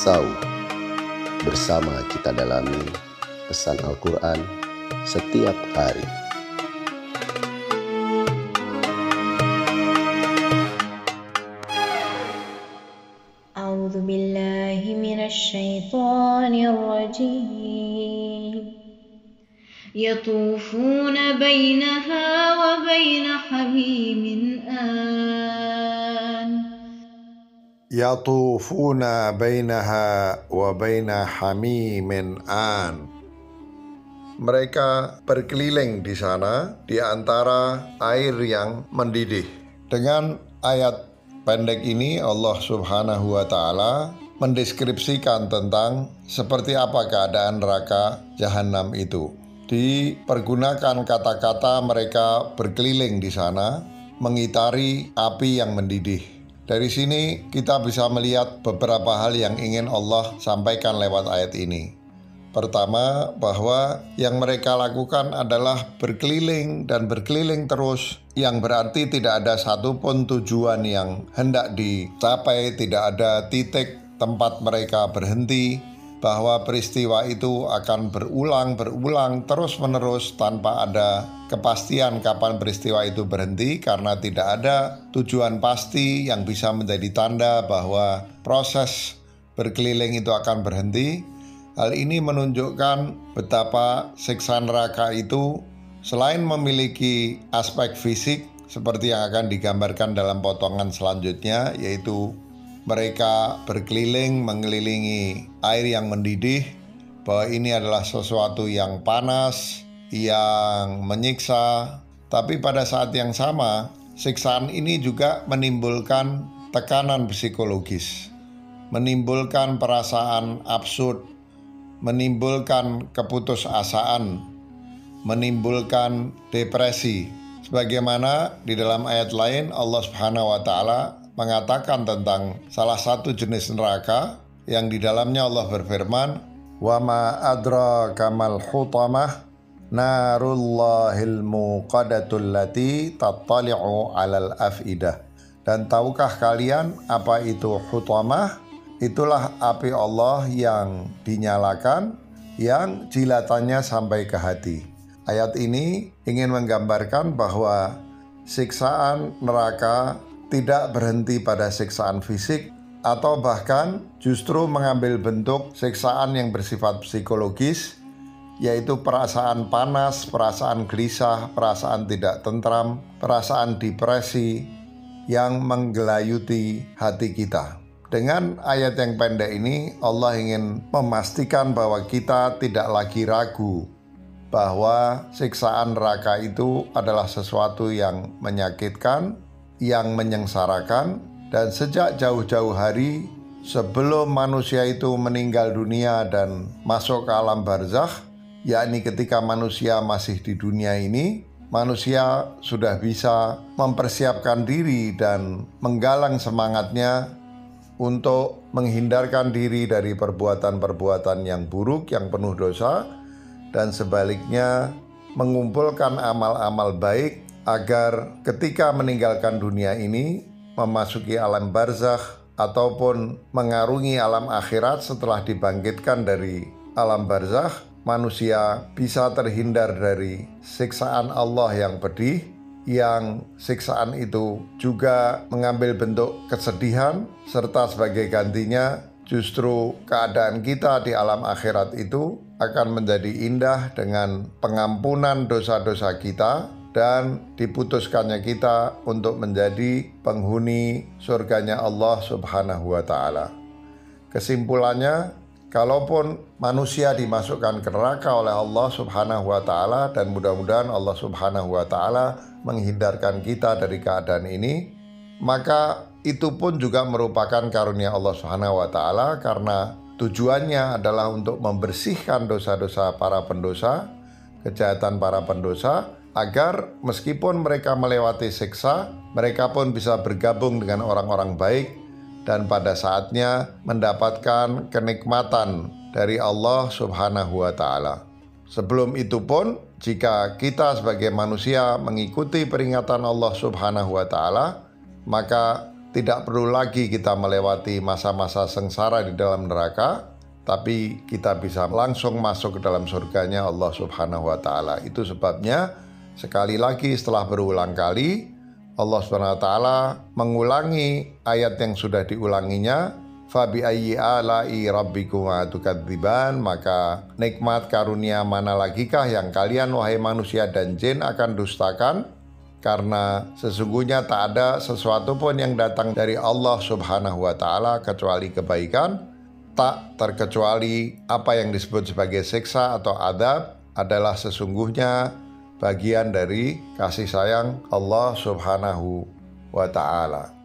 Sau. Bersama kita dalami pesan Al-Quran setiap hari. أعوذ بالله من الشيطان الرجيم يطوفون بينها وبين حميم آن yatufuna بينها وبين حميم آن. Mereka berkeliling di sana di antara air yang mendidih. Dengan ayat pendek ini Allah Subhanahu wa taala mendeskripsikan tentang seperti apa keadaan neraka jahanam itu. Dipergunakan kata-kata mereka berkeliling di sana mengitari api yang mendidih dari sini kita bisa melihat beberapa hal yang ingin Allah sampaikan lewat ayat ini. Pertama, bahwa yang mereka lakukan adalah berkeliling dan berkeliling terus, yang berarti tidak ada satupun tujuan yang hendak dicapai, tidak ada titik tempat mereka berhenti, bahwa peristiwa itu akan berulang, berulang, terus-menerus tanpa ada kepastian kapan peristiwa itu berhenti, karena tidak ada tujuan pasti yang bisa menjadi tanda bahwa proses berkeliling itu akan berhenti. Hal ini menunjukkan betapa siksa neraka itu selain memiliki aspek fisik seperti yang akan digambarkan dalam potongan selanjutnya yaitu mereka berkeliling mengelilingi air yang mendidih bahwa ini adalah sesuatu yang panas, yang menyiksa, tapi pada saat yang sama siksaan ini juga menimbulkan tekanan psikologis, menimbulkan perasaan absurd, menimbulkan keputusasaan, menimbulkan depresi. Sebagaimana di dalam ayat lain Allah Subhanahu wa taala mengatakan tentang salah satu jenis neraka yang di dalamnya Allah berfirman, "Wa ma adra kamal hutamah narullahil muqadatul lati tattali'u 'alal afidah." Dan tahukah kalian apa itu hutamah? Itulah api Allah yang dinyalakan, yang jilatannya sampai ke hati. Ayat ini ingin menggambarkan bahwa siksaan neraka tidak berhenti pada siksaan fisik, atau bahkan justru mengambil bentuk siksaan yang bersifat psikologis, yaitu perasaan panas, perasaan gelisah, perasaan tidak tentram, perasaan depresi yang menggelayuti hati kita. Dengan ayat yang pendek ini, Allah ingin memastikan bahwa kita tidak lagi ragu bahwa siksaan neraka itu adalah sesuatu yang menyakitkan, yang menyengsarakan, dan sejak jauh-jauh hari sebelum manusia itu meninggal dunia dan masuk ke alam barzakh, yakni ketika manusia masih di dunia ini, manusia sudah bisa mempersiapkan diri dan menggalang semangatnya untuk menghindarkan diri dari perbuatan-perbuatan yang buruk, yang penuh dosa, dan sebaliknya mengumpulkan amal-amal baik agar ketika meninggalkan dunia ini memasuki alam barzakh ataupun mengarungi alam akhirat setelah dibangkitkan dari alam barzakh manusia bisa terhindar dari siksaan Allah yang pedih yang siksaan itu juga mengambil bentuk kesedihan, serta sebagai gantinya, justru keadaan kita di alam akhirat itu akan menjadi indah dengan pengampunan dosa-dosa kita dan diputuskannya kita untuk menjadi penghuni surganya Allah Subhanahu wa Ta'ala. Kesimpulannya, kalaupun manusia dimasukkan ke neraka oleh Allah Subhanahu wa Ta'ala, dan mudah-mudahan Allah Subhanahu wa Ta'ala menghindarkan kita dari keadaan ini, maka itu pun juga merupakan karunia Allah Subhanahu wa taala karena tujuannya adalah untuk membersihkan dosa-dosa para pendosa, kejahatan para pendosa agar meskipun mereka melewati siksa, mereka pun bisa bergabung dengan orang-orang baik dan pada saatnya mendapatkan kenikmatan dari Allah Subhanahu wa taala. Sebelum itu pun, jika kita sebagai manusia mengikuti peringatan Allah Subhanahu wa taala, maka tidak perlu lagi kita melewati masa-masa sengsara di dalam neraka, tapi kita bisa langsung masuk ke dalam surganya Allah Subhanahu wa taala. Itu sebabnya sekali lagi setelah berulang kali Allah Subhanahu wa taala mengulangi ayat yang sudah diulanginya Fabi ayyi alai rabbikuma maka nikmat karunia mana lagikah yang kalian wahai manusia dan jin akan dustakan? Karena sesungguhnya tak ada sesuatu pun yang datang dari Allah Subhanahu wa taala kecuali kebaikan. Tak terkecuali apa yang disebut sebagai siksa atau adab adalah sesungguhnya bagian dari kasih sayang Allah Subhanahu wa taala.